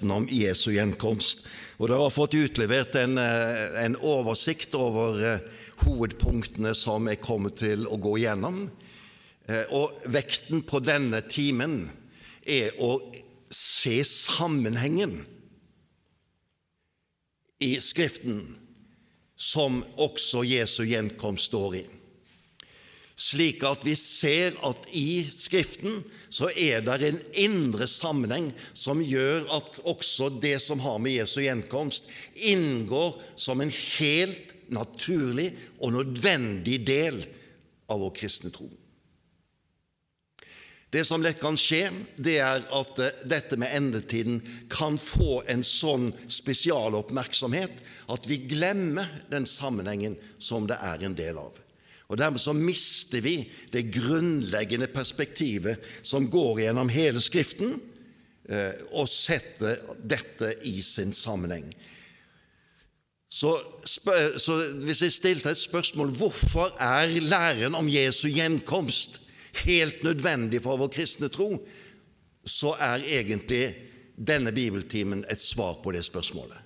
Løftene om Jesu gjenkomst. Og Dere har fått utlevert en, eh, en oversikt over eh, hovedpunktene som jeg kommer til å gå igjennom. Eh, og Vekten på denne timen er å se sammenhengen i Skriften som også Jesu gjenkomst står i slik at vi ser at i Skriften så er det en indre sammenheng som gjør at også det som har med Jesu gjenkomst, inngår som en helt naturlig og nødvendig del av vår kristne tro. Det som lett kan skje, det er at eh, dette med endetiden kan få en sånn spesialoppmerksomhet at vi glemmer den sammenhengen som det er en del av. Og Dermed så mister vi det grunnleggende perspektivet som går gjennom hele Skriften, eh, og setter dette i sin sammenheng. Så, så hvis jeg stilte et spørsmål hvorfor er læren om Jesu gjenkomst helt nødvendig for vår kristne tro, så er egentlig denne bibeltimen et svar på det spørsmålet.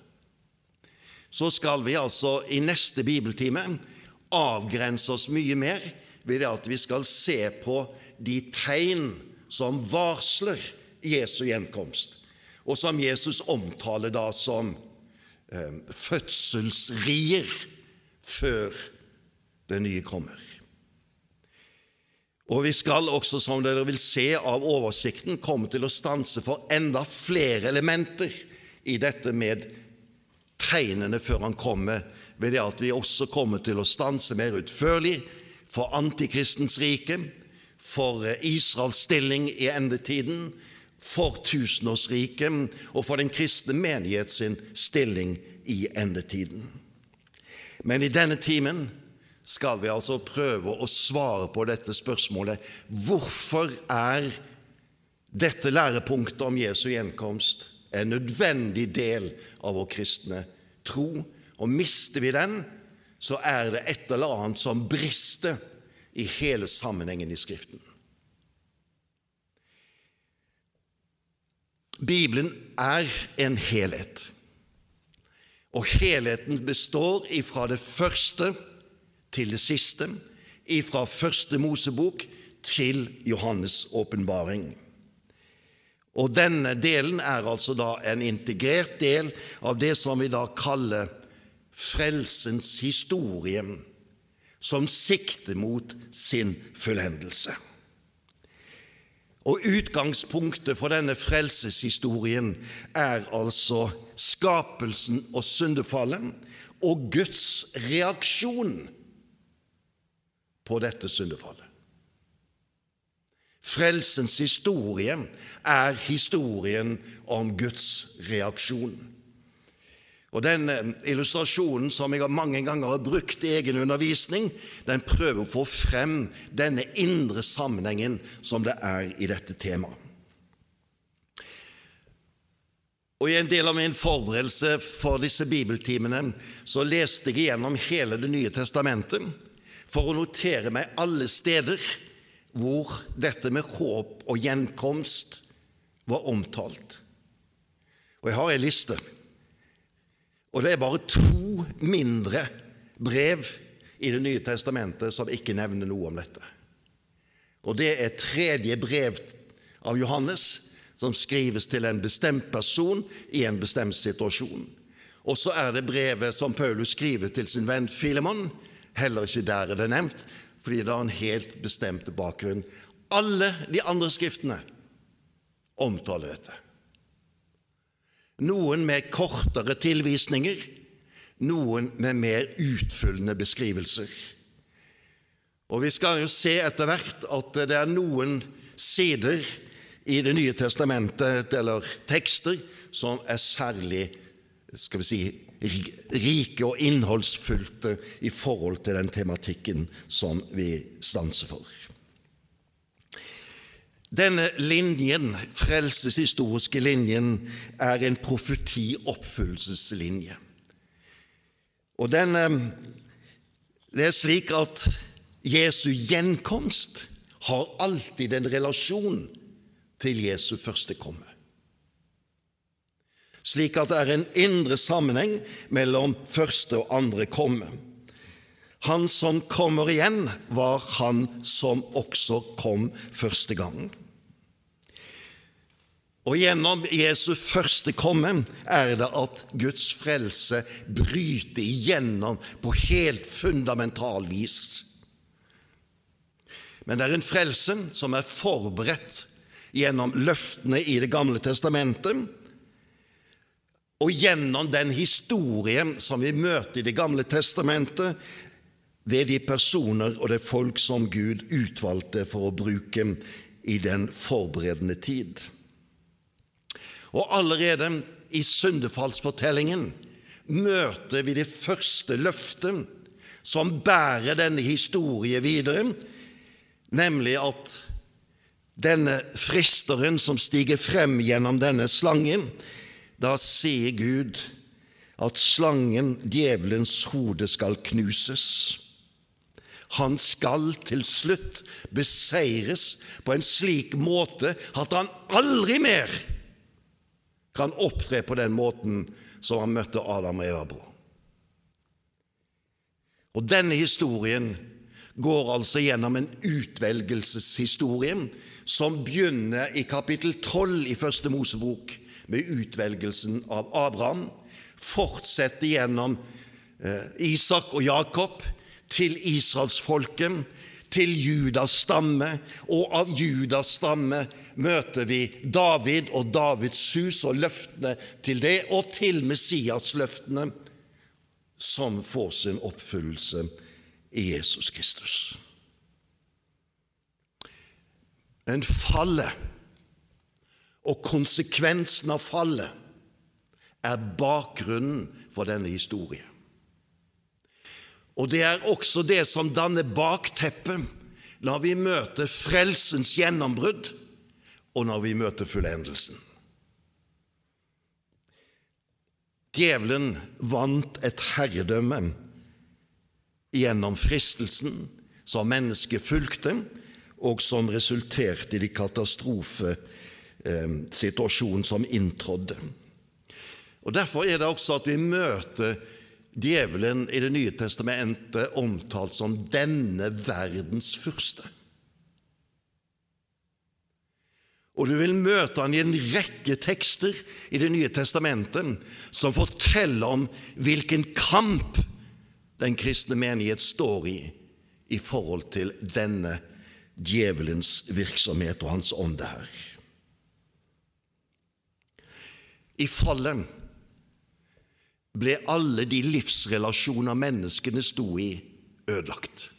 Så skal vi altså i neste bibeltime avgrense oss mye mer ved at vi skal se på de tegn som varsler Jesu gjenkomst, og som Jesus omtaler da som eh, fødselsrier før det nye kommer. Og Vi skal også, som dere vil se av oversikten, komme til å stanse for enda flere elementer i dette med tegnene før han kommer ved det at vi også kommer til å stanse mer utførlig for antikristens rike, for eh, Israels stilling i endetiden, for tusenårsriket og for den kristne menighet sin stilling i endetiden. Men i denne timen skal vi altså prøve å svare på dette spørsmålet hvorfor er dette lærepunktet om Jesu gjenkomst en nødvendig del av vår kristne tro og mister vi den, så er det et eller annet som brister i hele sammenhengen i Skriften. Bibelen er en helhet, og helheten består ifra det første til det siste, ifra første Mosebok til Johannes' åpenbaring. Og denne delen er altså da en integrert del av det som vi da kaller frelsens historie som sikter mot sin fullendelse. Og Utgangspunktet for denne frelseshistorien er altså skapelsen og syndefallet og Guds reaksjon på dette syndefallet. Frelsens historie er historien om Guds reaksjon. Og Den eh, illustrasjonen som jeg mange ganger har brukt i egen undervisning, den prøver å få frem denne indre sammenhengen som det er i dette temaet. Og I en del av min forberedelse for disse bibeltimene så leste jeg gjennom hele Det nye testamentet for å notere meg alle steder hvor dette med håp og gjenkomst var omtalt. Og jeg har en liste. Og det er bare to mindre brev i Det nye testamentet som ikke nevner noe om dette. Og det er tredje brev av Johannes, som skrives til en bestemt person i en bestemt situasjon. Og så er det brevet som Paulus skriver til sin venn Filemon. Heller ikke der er det nevnt, fordi det har en helt bestemt bakgrunn. Alle de andre skriftene omtaler dette. Noen med kortere tilvisninger, noen med mer utfyllende beskrivelser. Og Vi skal jo se etter hvert at det er noen sider i Det nye testamentet, eller tekster, som er særlig skal vi si, rike og innholdsfylte i forhold til den tematikken som vi stanser for. Denne linjen, frelseshistoriske linjen, er en profeti-oppfyllelseslinje. Og den, eh, det er slik at Jesu gjenkomst har alltid en relasjon til Jesu første komme. Slik at det er en indre sammenheng mellom første og andre komme. Han som kommer igjen, var han som også kom første gang. Og gjennom Jesu første komme er det at Guds frelse bryter igjennom på helt fundamental vis. Men det er en frelse som er forberedt gjennom løftene i Det gamle testamentet, og gjennom den historien som vi møter i Det gamle testamentet, ved de personer og det folk som Gud utvalgte for å bruke i den forberedende tid. Og allerede i syndefallsfortellingen møter vi det første løftet som bærer denne historien videre, nemlig at denne fristeren som stiger frem gjennom denne slangen, da sier Gud at slangen, djevelens hode, skal knuses. Han skal til slutt beseires på en slik måte at han aldri mer kan opptre på den måten som han møtte Adam og Eva på. Og denne historien går altså gjennom en utvelgelseshistorie som begynner i kapittel 12 i Første Mosebok med utvelgelsen av Abraham, fortsetter gjennom eh, Isak og Jakob til israelsfolket, til Judas stamme, og av Judas stamme møter vi David og Davids hus og løftene til det, og til Messias-løftene, som får sin oppfyllelse i Jesus Kristus. Men fallet og konsekvensen av fallet er bakgrunnen for denne historien. Og det er også det som danner bakteppet når vi møter frelsens gjennombrudd, og når vi møter fullendelsen. Djevelen vant et herredømme gjennom fristelsen som mennesket fulgte, og som resulterte i de katastrofesituasjonen som inntrådde. Og Derfor er det også at vi møter djevelen i Det nye testamentet omtalt som 'denne verdens fyrste'. Og du vil møte han i en rekke tekster i Det nye testamentet som forteller om hvilken kamp den kristne menighet står i i forhold til denne djevelens virksomhet og hans ånde her. I fallet ble alle de livsrelasjoner menneskene sto i, ødelagt.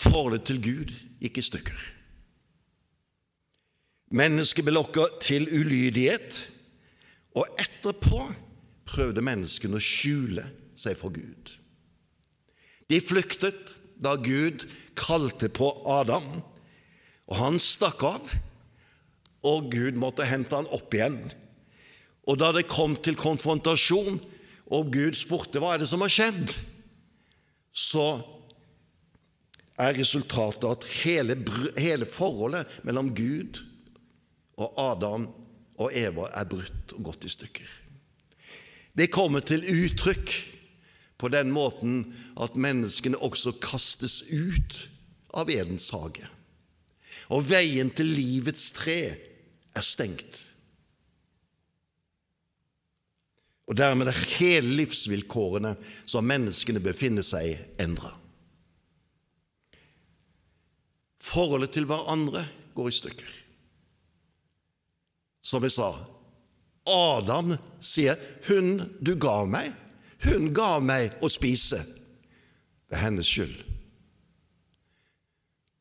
Forholdet til Gud gikk i stykker. Mennesket ble lokket til ulydighet, og etterpå prøvde menneskene å skjule seg for Gud. De flyktet da Gud kalte på Adam, og han stakk av, og Gud måtte hente han opp igjen. Og da det kom til konfrontasjon, og Gud spurte hva er det som har skjedd, så er resultatet at hele, hele forholdet mellom Gud og Adam og Eva er brutt og gått i stykker. Det kommer til uttrykk på den måten at menneskene også kastes ut av Edens hage. Og veien til livets tre er stengt. Og dermed er hele livsvilkårene som menneskene befinner seg, endra. Forholdet til hverandre går i stykker. Som jeg sa, Adam sier 'Hun du ga meg, hun ga meg å spise'. Det er hennes skyld.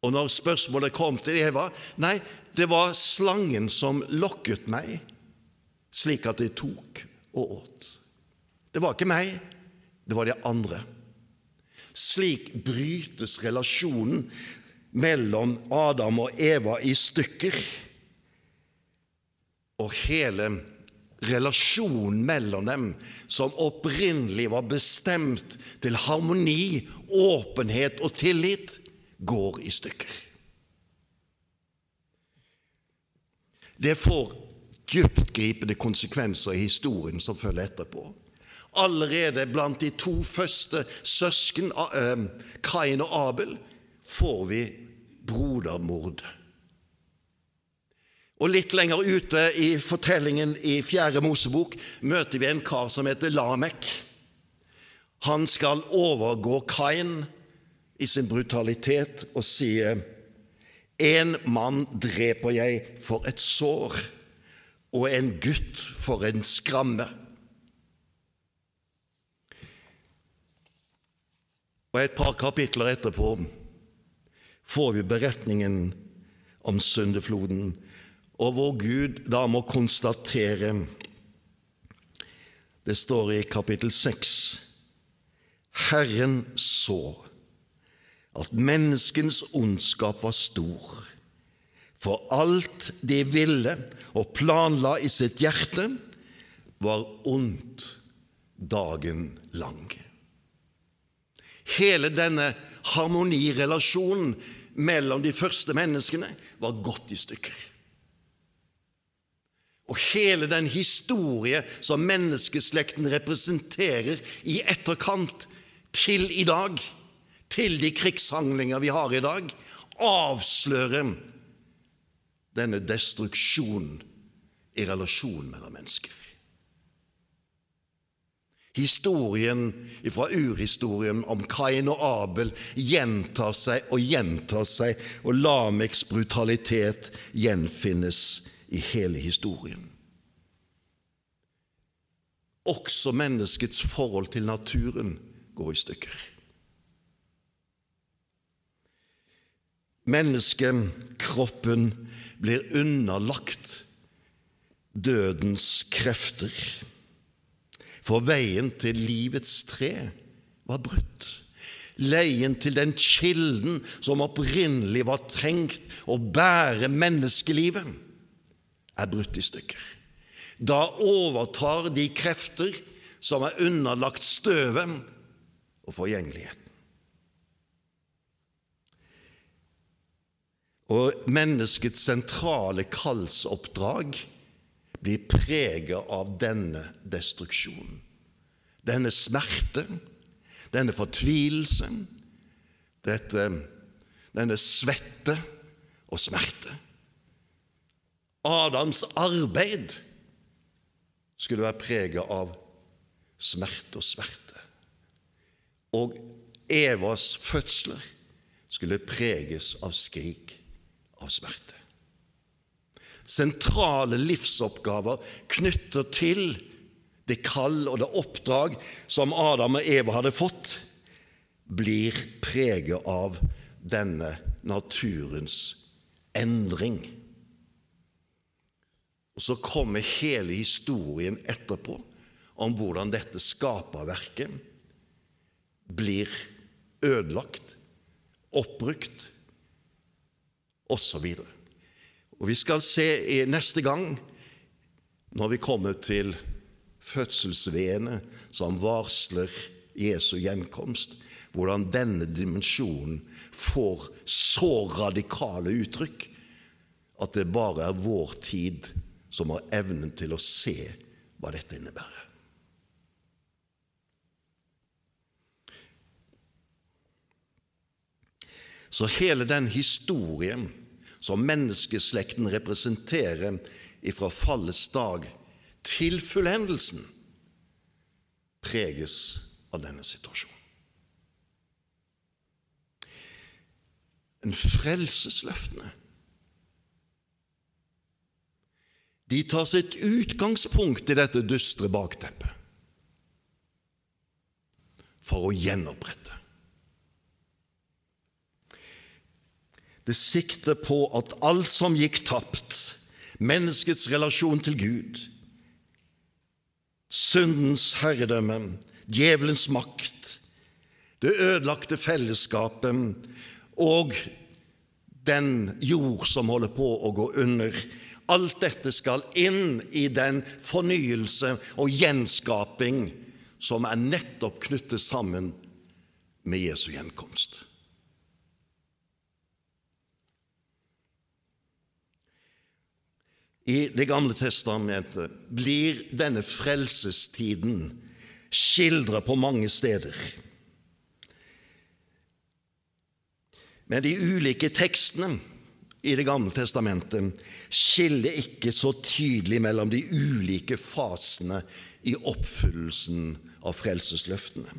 Og når spørsmålet kom til Eva Nei, det var slangen som lokket meg. slik at de tok og åt. Det var ikke meg, det var de andre. Slik brytes relasjonen mellom Adam og Eva i stykker. Og hele relasjonen mellom dem, som opprinnelig var bestemt til harmoni, åpenhet og tillit, går i stykker. Det får dyptgripende konsekvenser i historien som følger etterpå. Allerede blant de to første søsken, eh, Kain og Abel, får vi brodermord. Og Litt lenger ute i fortellingen i Fjerde Mosebok møter vi en kar som heter Lamek. Han skal overgå Kain i sin brutalitet og sier en mann dreper jeg for et sår, og en gutt for en skramme. Og et par kapitler etterpå får vi beretningen om syndefloden, og hvor Gud da må konstatere Det står i kapittel 6 Herren så at menneskens ondskap var stor, for alt de ville og planla i sitt hjerte, var ondt dagen lang. Hele denne harmonirelasjonen mellom de første menneskene var gått i stykker. Og hele den historie som menneskeslekten representerer i etterkant til i dag, til de krigshandlinger vi har i dag, avslører denne destruksjonen i relasjonen mellom mennesker. Historien fra urhistorien om Kain og Abel gjentar seg og gjentar seg, og Lameks brutalitet gjenfinnes i hele historien. Også menneskets forhold til naturen går i stykker. Mennesket, kroppen, blir underlagt dødens krefter, for veien til livets tre var brutt. Leien til den kilden som opprinnelig var trengt å bære menneskelivet, er brutt i stykker. Da overtar de krefter som er underlagt støvet og forgjengeligheten. Og menneskets sentrale kallsoppdrag blir preget av denne destruksjonen. Denne smerte, denne fortvilelsen, dette, denne svette og smerte. Adams arbeid skulle være preget av smerte og sverte. Og Evas fødsler skulle preges av skrik av smerte. Sentrale livsoppgaver knyttet til det kall og det oppdrag som Adam og Eva hadde fått, blir preget av denne naturens endring. Og Så kommer hele historien etterpå om hvordan dette skaperverket blir ødelagt, oppbrukt osv. Og Vi skal se neste gang, når vi kommer til fødselsveene som varsler Jesu gjenkomst, hvordan denne dimensjonen får så radikale uttrykk at det bare er vår tid som har evnen til å se hva dette innebærer. Så hele den historien som menneskeslekten representerer ifra fallets dag til fullendelsen, preges av denne situasjonen. En frelsesløftene De tar sitt utgangspunkt i dette dystre bakteppet for å gjenopprette. Det sikter på at alt som gikk tapt, menneskets relasjon til Gud, syndens herredømme, djevelens makt, det ødelagte fellesskapet og den jord som holder på å gå under. Alt dette skal inn i den fornyelse og gjenskaping som er nettopp knyttet sammen med Jesu gjenkomst. I Det gamle testamentet blir denne frelsestiden skildret på mange steder. Men de ulike tekstene i Det gamle testamentet skiller ikke så tydelig mellom de ulike fasene i oppfyllelsen av frelsesløftene.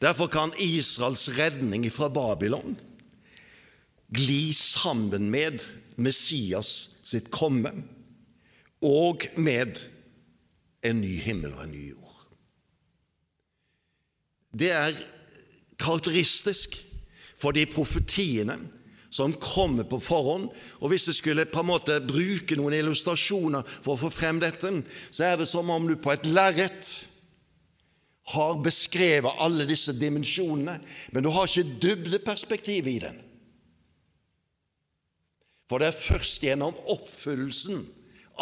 Derfor kan Israels redning fra Babylon gli sammen med Messias sitt komme og med en ny himmel og en ny jord. Det er karakteristisk for de profetiene som kommer på forhånd. Og Hvis jeg skulle på en måte bruke noen illustrasjoner for å få frem dette, så er det som om du på et lerret har beskrevet alle disse dimensjonene, men du har ikke dybdeperspektivet i den. For det er først gjennom oppfyllelsen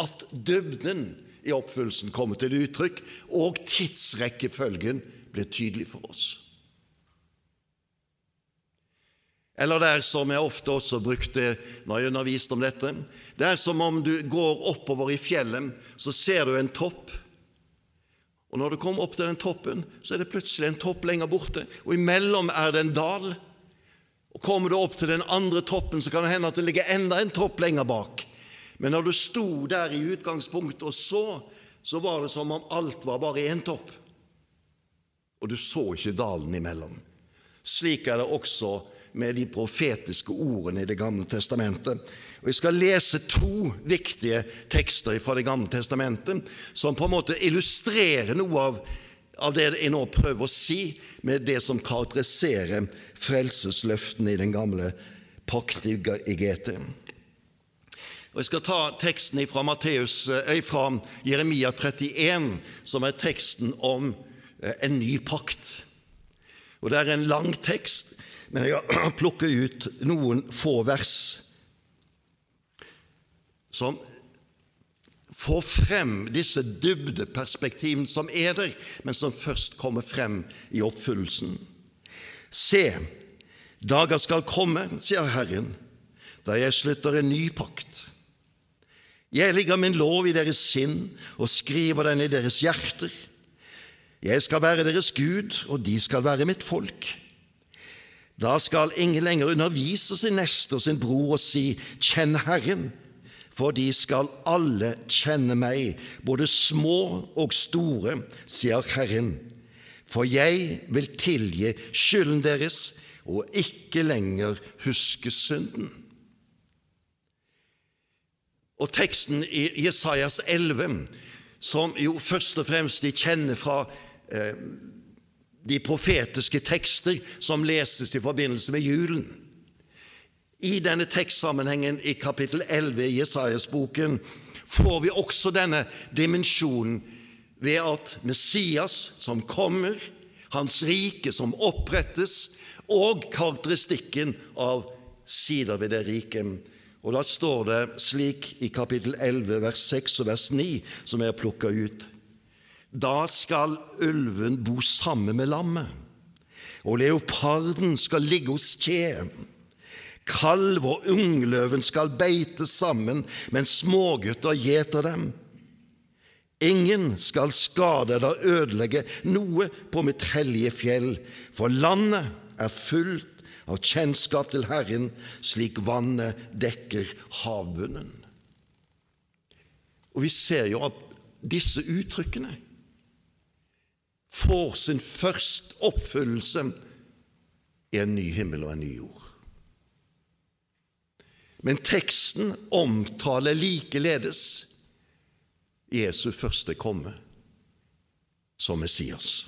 at dybden i oppfyllelsen kommer til uttrykk, og tidsrekkefølgen blir tydelig for oss. Eller det er som jeg ofte også brukte når jeg underviste om dette Det er som om du går oppover i fjellet, så ser du en topp. Og når du kommer opp til den toppen, så er det plutselig en topp lenger borte, og imellom er det en dal. Kommer du opp til den andre toppen, så kan det hende at det ligger enda en topp lenger bak. Men når du sto der i utgangspunktet og så, så var det som om alt var bare én topp. Og du så ikke dalen imellom. Slik er det også med de profetiske ordene i Det gamle testamentet. Og Vi skal lese to viktige tekster fra Det gamle testamentet som på en måte illustrerer noe av, av det jeg nå prøver å si med det som karakteriserer frelsesløftene i den gamle pakt i GT. Og Jeg skal ta teksten fra, Matteus, eh, fra Jeremia 31, som er teksten om eh, en ny pakt. Og Det er en lang tekst, men jeg har plukket ut noen få vers som får frem disse dybdeperspektivene som er der, men som først kommer frem i oppfyllelsen. Se, dager skal komme, sier Herren, da jeg slutter en ny pakt. Jeg ligger min lov i deres sinn og skriver den i deres hjerter. Jeg skal være deres Gud, og de skal være mitt folk. Da skal ingen lenger undervise sin neste og sin bror og si, Kjenn Herren, for de skal alle kjenne meg, både små og store, sier Herren. For jeg vil tilgi skylden deres og ikke lenger huske synden. Og teksten i Jesajas 11, som jo først og fremst de kjenner fra eh, de profetiske tekster som leses i forbindelse med julen. I denne tekstsammenhengen i kapittel 11 i Jesajas-boken får vi også denne dimensjonen ved at Messias som kommer, hans rike som opprettes, og karakteristikken av sider ved det riket. Og Da står det slik i kapittel 11, vers 6 og vers 9, som jeg har plukka ut. Da skal ulven bo sammen med lammet, og leoparden skal ligge hos kje. Kalv og ungløven skal beite sammen, men smågutter gjeter dem. Ingen skal skade eller ødelegge noe på mitt hellige fjell, for landet er fullt av kjennskap til Herren, slik vannet dekker havbunnen. Og Vi ser jo at disse uttrykkene får sin første oppfyllelse i en ny himmel og en ny jord. Men teksten omtaler likeledes Jesu første komme som Messias.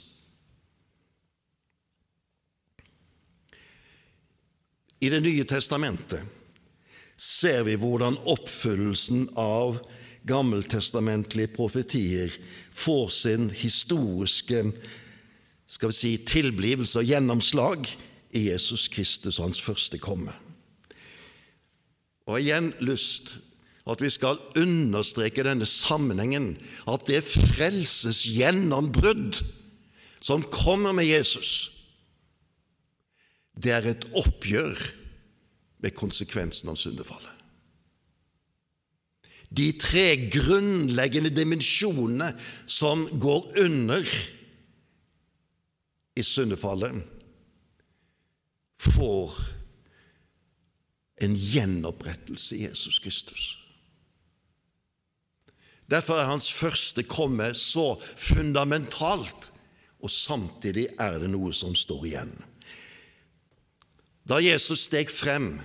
I Det nye testamentet ser vi hvordan oppfyllelsen av gammeltestamentlige profetier får sin historiske skal vi si, tilblivelse og gjennomslag i Jesus Kristus og hans første komme. Og igjen lyst at vi skal understreke denne sammenhengen, at det frelses gjennombrudd som kommer med Jesus, det er et oppgjør med konsekvensen av syndefallet. De tre grunnleggende dimensjonene som går under i syndefallet, får en gjenopprettelse i Jesus Kristus. Derfor er hans første komme så fundamentalt, og samtidig er det noe som står igjen. Da Jesus steg frem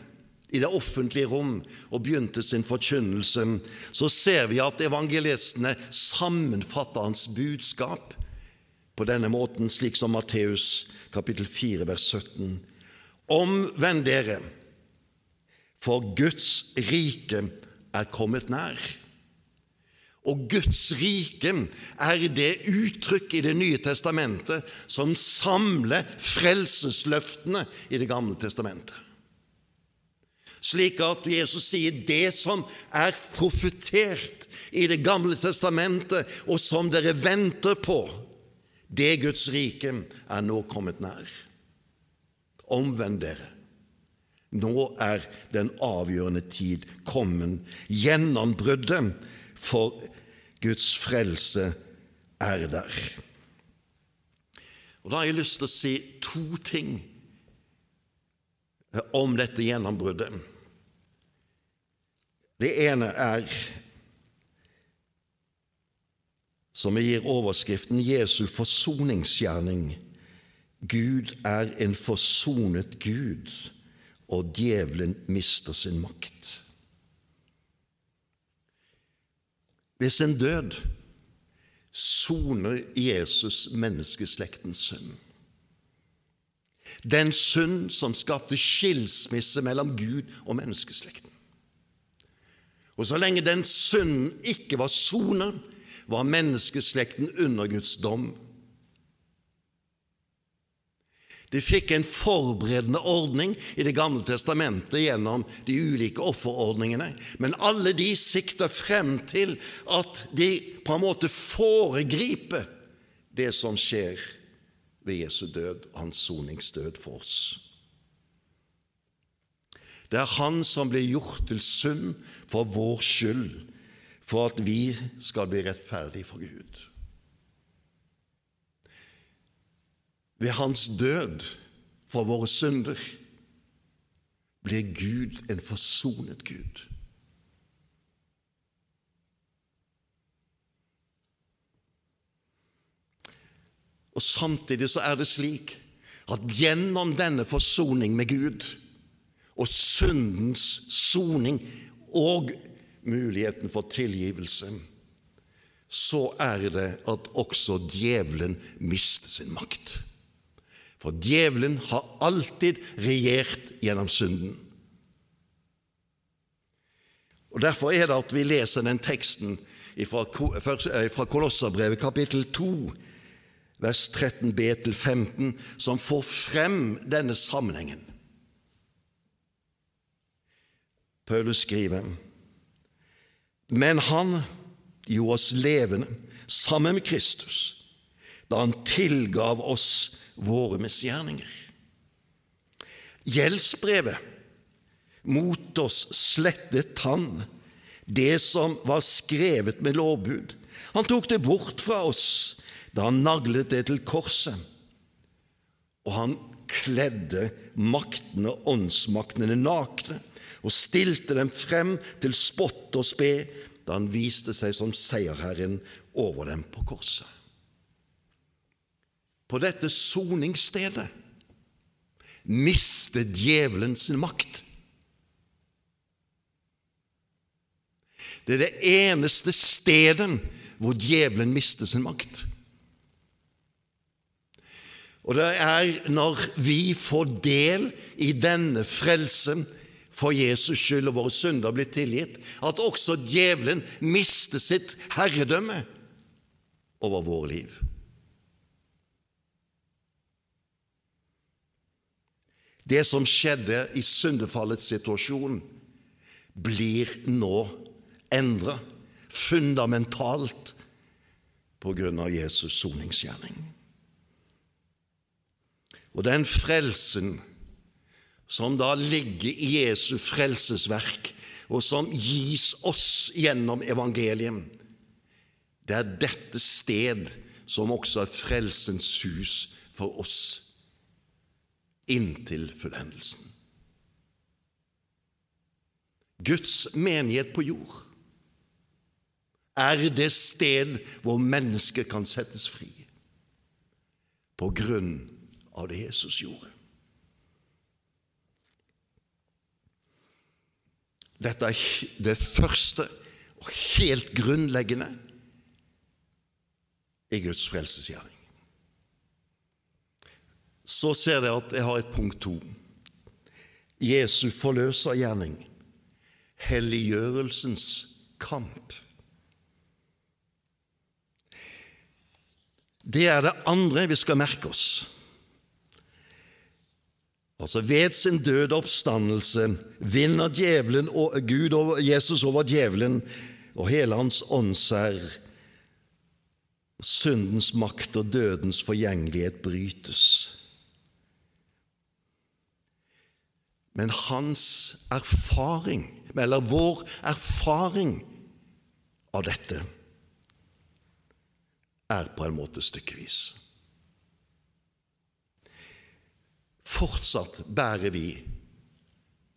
i det offentlige rom og begynte sin forkynnelse, så ser vi at evangelistene sammenfatter hans budskap på denne måten, slik som Matteus kapittel 4, vers 17. Omvend dere, for Guds rike er kommet nær. Og Guds rike er det uttrykk i Det nye testamentet som samler frelsesløftene i Det gamle testamentet. Slik at Jesus sier det som er profetert i Det gamle testamentet, og som dere venter på, det Guds rike er nå kommet nær. Omvend dere. Nå er den avgjørende tid kommet. Gjennombruddet for Guds frelse er der. Og Da har jeg lyst til å si to ting om dette gjennombruddet. Det ene er, som jeg gir overskriften, Jesu forsoningsgjerning. Gud er en forsonet Gud, og djevelen mister sin makt. Ved sin død soner Jesus menneskeslektens synd. Den synd som skapte skilsmisse mellom Gud og menneskeslekten. Og så lenge den synden ikke var sonet, var menneskeslekten under Guds dom. De fikk en forberedende ordning i Det gamle testamentet gjennom de ulike offerordningene, men alle de sikter frem til at de på en måte foregriper det som skjer ved Jesu død, hans soningsdød for oss. Det er Han som blir gjort til synd for vår skyld, for at vi skal bli rettferdige for Gud. Ved hans død for våre synder ble Gud en forsonet Gud. Og Samtidig så er det slik at gjennom denne forsoning med Gud og syndens soning og muligheten for tilgivelse, så er det at også djevelen mister sin makt. For djevelen har alltid regjert gjennom synden. Og Derfor er det at vi leser den teksten fra Kolosserbrevet kapittel 2, vers 13b til 15, som får frem denne sammenhengen. Paulus skriver Men han gjorde oss levende sammen med Kristus da han tilgav oss våre misgjerninger. Gjeldsbrevet mot oss slettet han, det som var skrevet med lovbud. Han tok det bort fra oss da han naglet det til korset. Og han kledde maktene åndsmaktene nakne og stilte dem frem til spott og spe da han viste seg som seierherren over dem på korset på dette soningsstedet mister djevelen sin makt. Det er det eneste stedet hvor djevelen mister sin makt. Og det er når vi får del i denne frelsen, for Jesus skyld og våre synder blir tilgitt, at også djevelen mister sitt herredømme over våre liv. Det som skjedde i syndefallets situasjon, blir nå endra fundamentalt på grunn av Jesus' soningsgjerning. Og den frelsen som da ligger i Jesu frelsesverk, og som gis oss gjennom evangeliet, det er dette sted som også er frelsens hus for oss inntil fullendelsen. Guds menighet på jord er det sted hvor mennesket kan settes fri på grunn av det Jesus gjorde. Dette er det første og helt grunnleggende i Guds frelsesgjerning. Så ser dere at jeg har et punkt to. Jesu forløsergjerning, helliggjørelsens kamp. Det er det andre vi skal merke oss. Altså Ved sin døde oppstandelse vinner djevelen og Gud over Jesus over djevelen og hele hans åndsherr. Syndens makt og dødens forgjengelighet brytes. Men hans erfaring, eller vår erfaring av dette, er på en måte stykkevis. Fortsatt bærer vi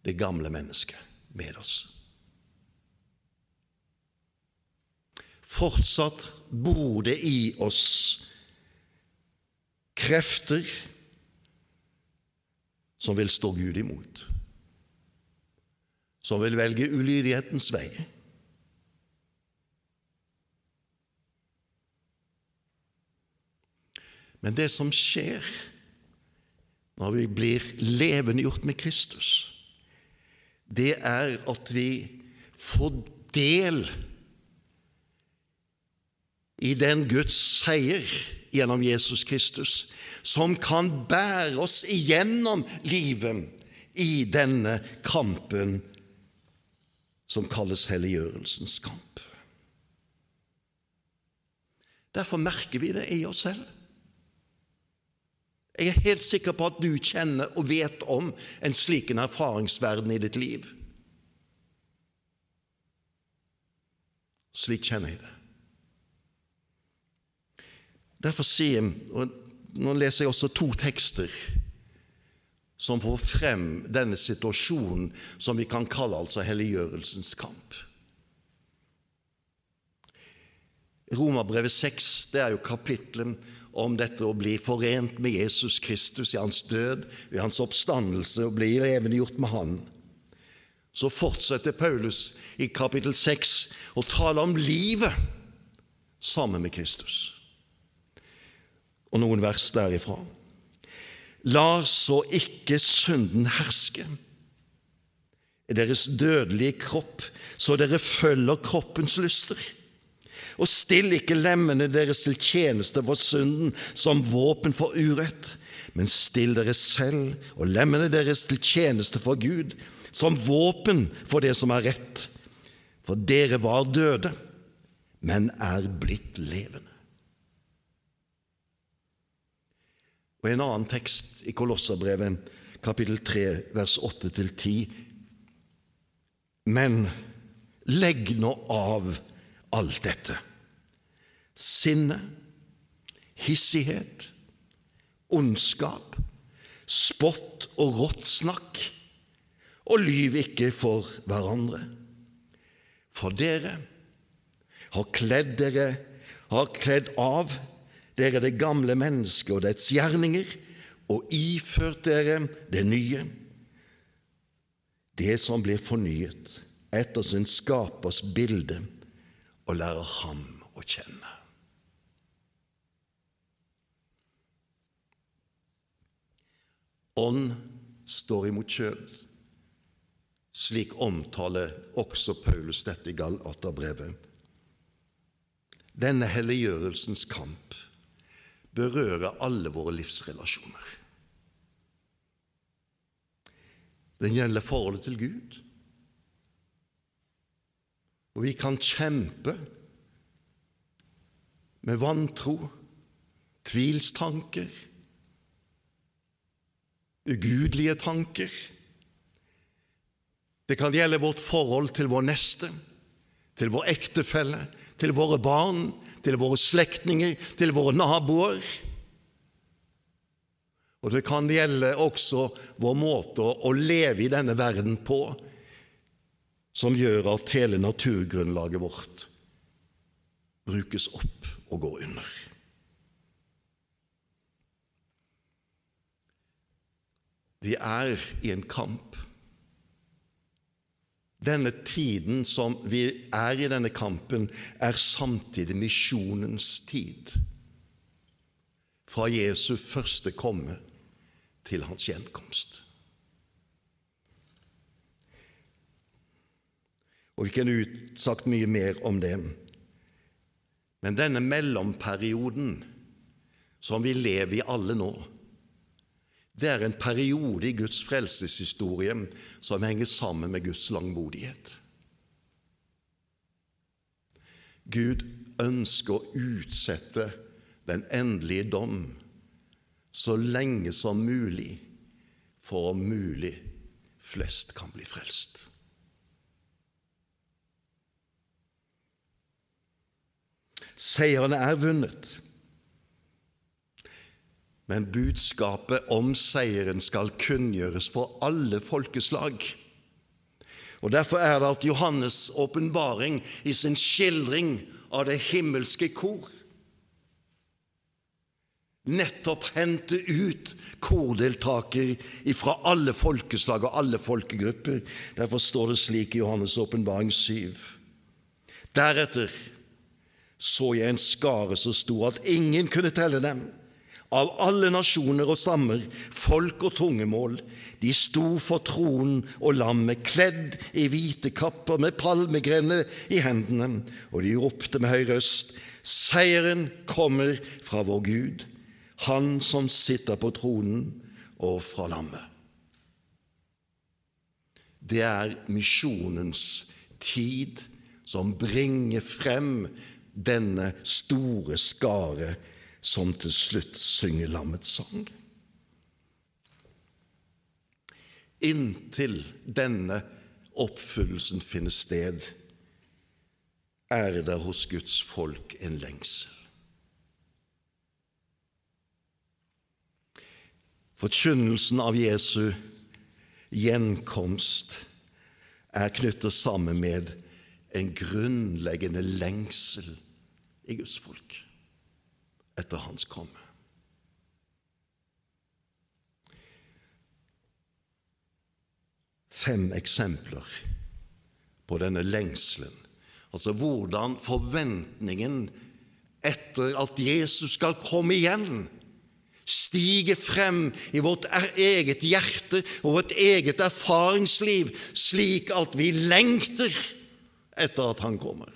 det gamle mennesket med oss. Fortsatt bor det i oss krefter som vil stå Gud imot, som vil velge ulydighetens vei. Men det som skjer når vi blir levendegjort med Kristus, det er at vi får del i den Guds seier gjennom Jesus Kristus som kan bære oss igjennom livet i denne kampen som kalles helliggjørelsens kamp. Derfor merker vi det i oss selv. Jeg er helt sikker på at du kjenner og vet om en slik en erfaringsverden i ditt liv. Slik kjenner jeg det. Derfor sier og Nå leser jeg også to tekster som får frem denne situasjonen som vi kan kalle altså helliggjørelsens kamp. Romerbrevet 6 det er jo kapitlet om dette å bli forent med Jesus Kristus i hans død, ved hans oppstandelse, og bli levendegjort med Han, så fortsetter Paulus i kapittel 6 å tale om livet sammen med Kristus. Og noen vers derifra. La så ikke synden herske i deres dødelige kropp, så dere følger kroppens lyster og still ikke lemmene deres til tjeneste for synden som våpen for urett, men still dere selv og lemmene deres til tjeneste for Gud som våpen for det som er rett. For dere var døde, men er blitt levende. Og en annen tekst i Kolosserbrevet, kapittel 3, vers 8-10. Men legg nå av alt dette sinne, hissighet, ondskap, spott og rått snakk, og lyv ikke for hverandre. For dere har kledd dere har kledd av dere det gamle mennesket og dets gjerninger, og iført dere det nye, det som blir fornyet etter sin skapers bilde, og lærer ham å kjenne. Ånd står imot kjød. Slik omtaler også Paulus dette i Galaterbrevet. Denne helliggjørelsens kamp berører alle våre livsrelasjoner. Den gjelder forholdet til Gud. Og vi kan kjempe med vantro, tvilstanker, ugudelige tanker. Det kan gjelde vårt forhold til vår neste, til vår ektefelle, til våre barn, til våre slektninger, til våre naboer. Og det kan gjelde også vår måte å leve i denne verden på, som gjør at hele naturgrunnlaget vårt brukes opp og går under. Vi er i en kamp. Denne tiden som vi er i denne kampen, er samtidig misjonens tid. Fra Jesu første komme til hans gjenkomst. Og Vi kunne sagt mye mer om det. Men denne mellomperioden som vi lever i alle nå, det er en periode i Guds frelseshistorie som henger sammen med Guds langmodighet. Gud ønsker å utsette den endelige dom så lenge som mulig, for om mulig flest kan bli frelst. Seierne er vunnet, men budskapet om seieren skal kunngjøres for alle folkeslag. Og Derfor er det at Johannes' åpenbaring i sin skildring av det himmelske kor nettopp hente ut kordeltaker fra alle folkeslag og alle folkegrupper. Derfor står det slik i Johannes' åpenbaring 7. Deretter så jeg en skare så stor at ingen kunne telle dem. Av alle nasjoner og stammer, folk og tungemål. De sto for tronen og lammet, kledd i hvite kapper med palmegrener i hendene, og de ropte med høy røst, Seieren kommer fra vår Gud han som sitter på tronen, og fra lammet. Det er misjonens tid som bringer frem denne store skare som til slutt synger lammets sang. Inntil denne oppfyllelsen finner sted, er det hos Guds folk en lengsel. Forkynnelsen av Jesu gjenkomst er knyttet sammen med en grunnleggende lengsel i Guds folk etter Hans komme. Fem eksempler på denne lengselen, altså hvordan forventningen etter at Jesus skal komme igjen, stiger frem i vårt eget hjerte og vårt eget erfaringsliv, slik at vi lengter etter at Han kommer.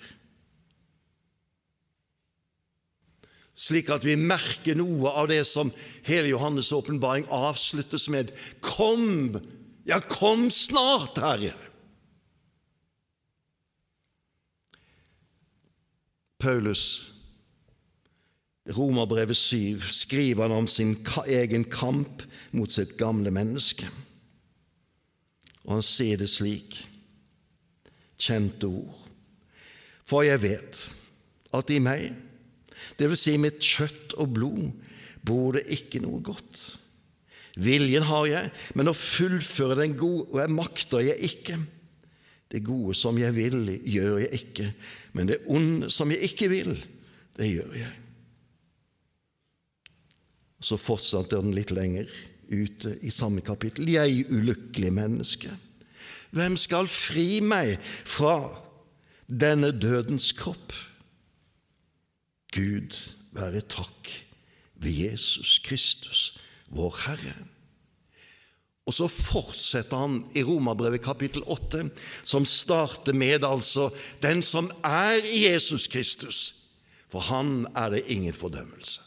Slik at vi merker noe av det som hele Johannes' åpenbaring avsluttes med. Kom, ja, kom snart, Herre! Paulus Romerbrevet 7 skriver han om sin egen kamp mot sitt gamle menneske. Og han sier det slik, kjente ord. For jeg vet at i meg, det vil si mitt kjøtt og blod, bor det ikke noe godt. Viljen har jeg, men å fullføre den gode makter jeg ikke. Det gode som jeg vil, gjør jeg ikke, men det onde som jeg ikke vil, det gjør jeg. Så fortsatte den litt lenger ute i samme kapittel. Jeg ulykkelig menneske, hvem skal fri meg fra denne dødens kropp? Gud være takk ved Jesus Kristus, vår Herre. Og så fortsetter han i Romerbrevet kapittel 8, som starter med altså 'den som er i Jesus Kristus', for han er det ingen fordømmelse.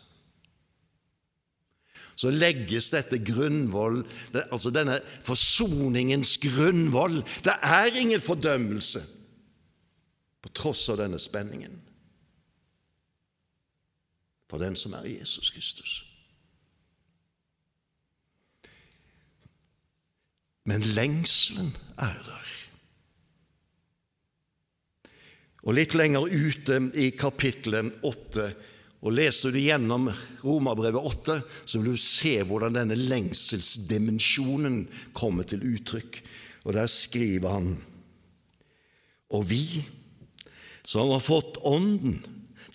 Så legges dette grunnvoll, altså denne forsoningens grunnvoll. Det er ingen fordømmelse på tross av denne spenningen for den som er Jesus Kristus. Men lengselen er der. Og litt lenger ute i kapittelet 8, og leser du gjennom Romerbrevet 8, så vil du se hvordan denne lengselsdimensjonen kommer til uttrykk. Og der skriver han Og vi som har fått Ånden,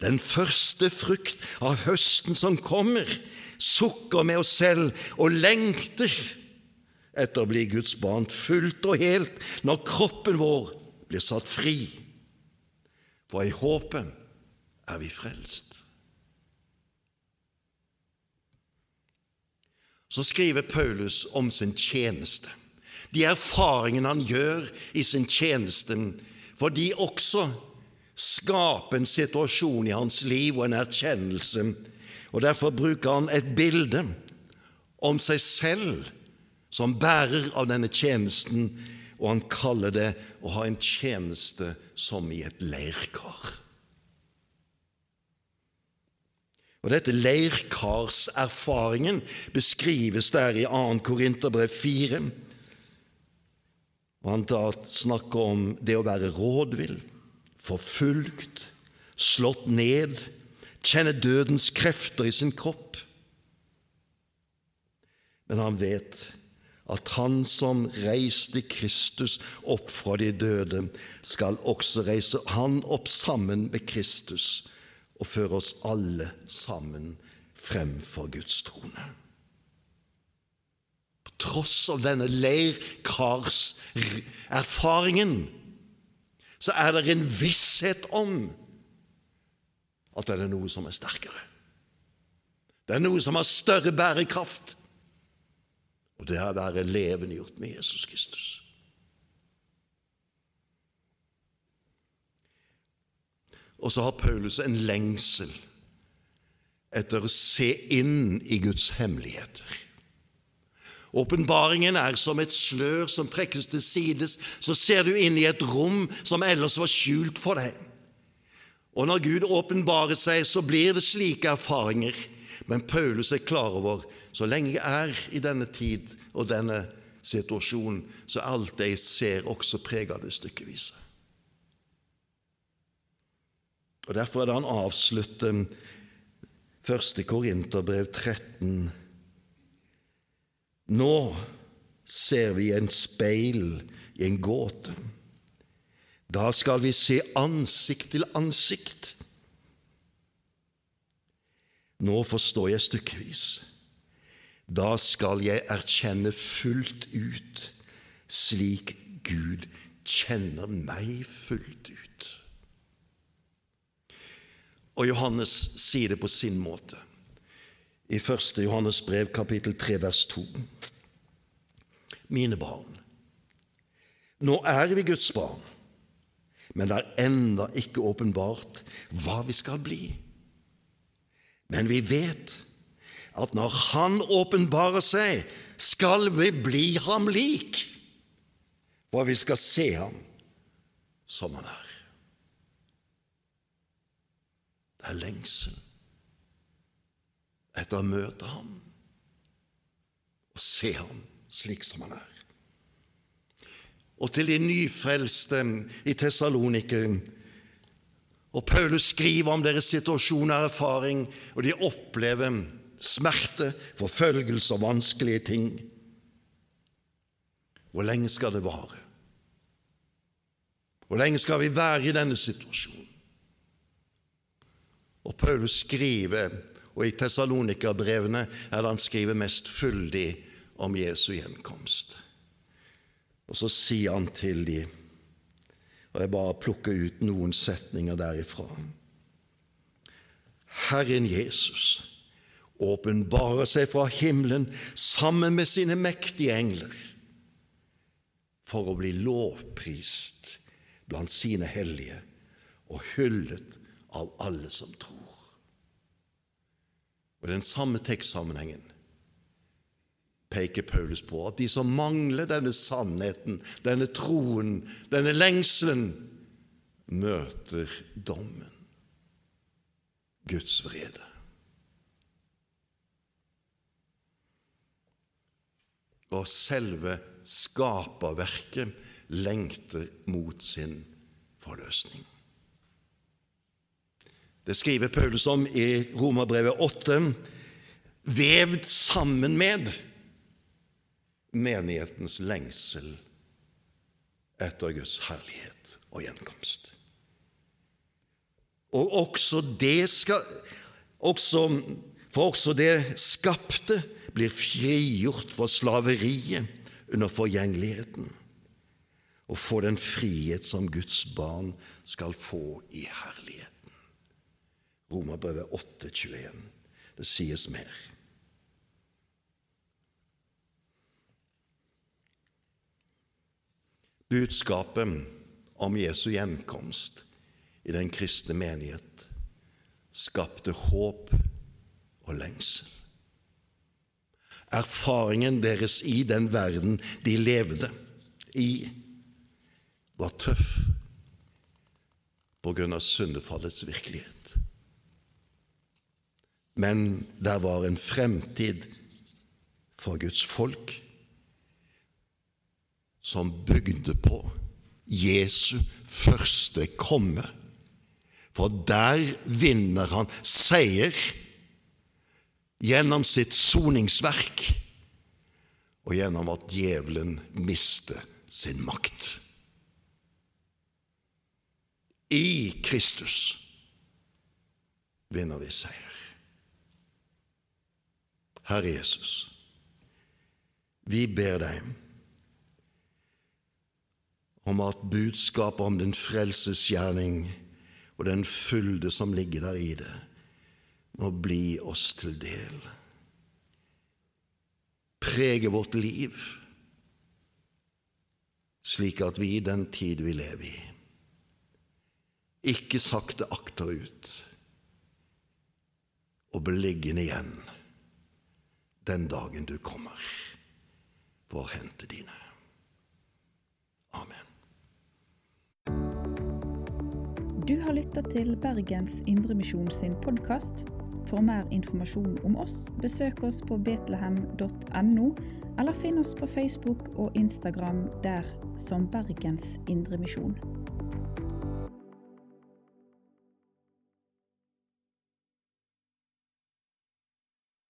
den første frukt av høsten som kommer, sukker med oss selv og lengter etter å bli Guds barn fullt og helt når kroppen vår blir satt fri. For i håpet er vi frelst. Så skriver Paulus om sin tjeneste, de erfaringene han gjør i sin tjeneste, for de også skaper en situasjon i hans liv og en erkjennelse. Og Derfor bruker han et bilde om seg selv som bærer av denne tjenesten, og han kaller det å ha en tjeneste som i et leirkar. Og Dette leirkarserfaringen beskrives der i 2. Korinterbrev 4. Og Han snakker om det å være rådvill, forfulgt, slått ned, kjenner dødens krefter i sin kropp. Men han vet at Han som reiste Kristus opp fra de døde, skal også reise Han opp sammen med Kristus og føre oss alle sammen frem for Guds trone. På tross av denne leirkarserfaringen så er det en visshet om at det er noe som er sterkere. Det er noe som har større bærekraft og det er å være levendegjort med Jesus Kristus. Og så har Paulus en lengsel etter å se inn i Guds hemmeligheter. Åpenbaringen er som et slør som trekkes til sides. Så ser du inn i et rom som ellers var skjult for deg. Og når Gud åpenbarer seg, så blir det slike erfaringer. Men Paulus er klar over så lenge jeg er i denne tid og denne situasjonen, så er alt det jeg ser, også preget av det stykkevise. Og Derfor er det han avslutter 1. Korinterbrev 13. Nå ser vi en speil i en gåte. Da skal vi se ansikt til ansikt. Nå forstår jeg stykkevis. Da skal jeg erkjenne fullt ut, slik Gud kjenner meg fullt ut. Og Johannes sier det på sin måte i 1. Johannes brev, kapittel 3, vers 2. Mine barn, nå er vi Guds barn, men det er enda ikke åpenbart hva vi skal bli. Men vi vet at når Han åpenbarer seg, skal vi bli ham lik, for vi skal se ham som han er. Det er lengsel etter å møte ham og se ham slik som han er. Og til de nyfrelste i Tessalonike og Paulus skriver om deres situasjon og erfaring, og de opplever smerte, forfølgelse og vanskelige ting. Hvor lenge skal det vare? Hvor lenge skal vi være i denne situasjonen? Og Paulus skriver, og i Tessalonikerbrevene er det han skriver mest fyldig om Jesu gjenkomst. Og så sier han til dem, og jeg bare plukker ut noen setninger derifra Herren Jesus åpenbarer seg fra himmelen sammen med sine mektige engler for å bli lovprist blant sine hellige og hyllet av alle som tror. Og den samme tekstsammenhengen peker Paulus på at de som mangler denne sannheten, denne troen, denne lengselen, møter dommen, Guds vrede. Og selve skaperverket lengter mot sin forløsning. Det skriver Paulus om i Romerbrevet 8, vevd sammen med menighetens lengsel etter Guds herlighet og gjenkomst. Og også det skal, også, For også det skapte blir frigjort fra slaveriet under forgjengeligheten, og får den frihet som Guds barn skal få i herlighet. Romerbrevet 8,21. Det sies mer. Budskapet om Jesu gjenkomst i den kristne menighet skapte håp og lengsel. Erfaringen deres i den verden de levde i, var tøff på grunn av syndefallets virkelighet. Men der var en fremtid for Guds folk som bygde på Jesu første komme. For der vinner han seier gjennom sitt soningsverk og gjennom at djevelen mister sin makt. I Kristus vinner vi seier. Herre Jesus, vi ber deg om at budskapet om din frelsesgjerning og den fylde som ligger der i det, må bli oss til del. Prege vårt liv, slik at vi i den tid vi lever i, ikke sakte akterut og blir liggende igjen den dagen du kommer for å hente dine. Amen. Du har lytta til Bergens Indremisjon sin podkast. For mer informasjon om oss, besøk oss på betlehem.no, eller finn oss på Facebook og Instagram der som Bergens Indremisjon.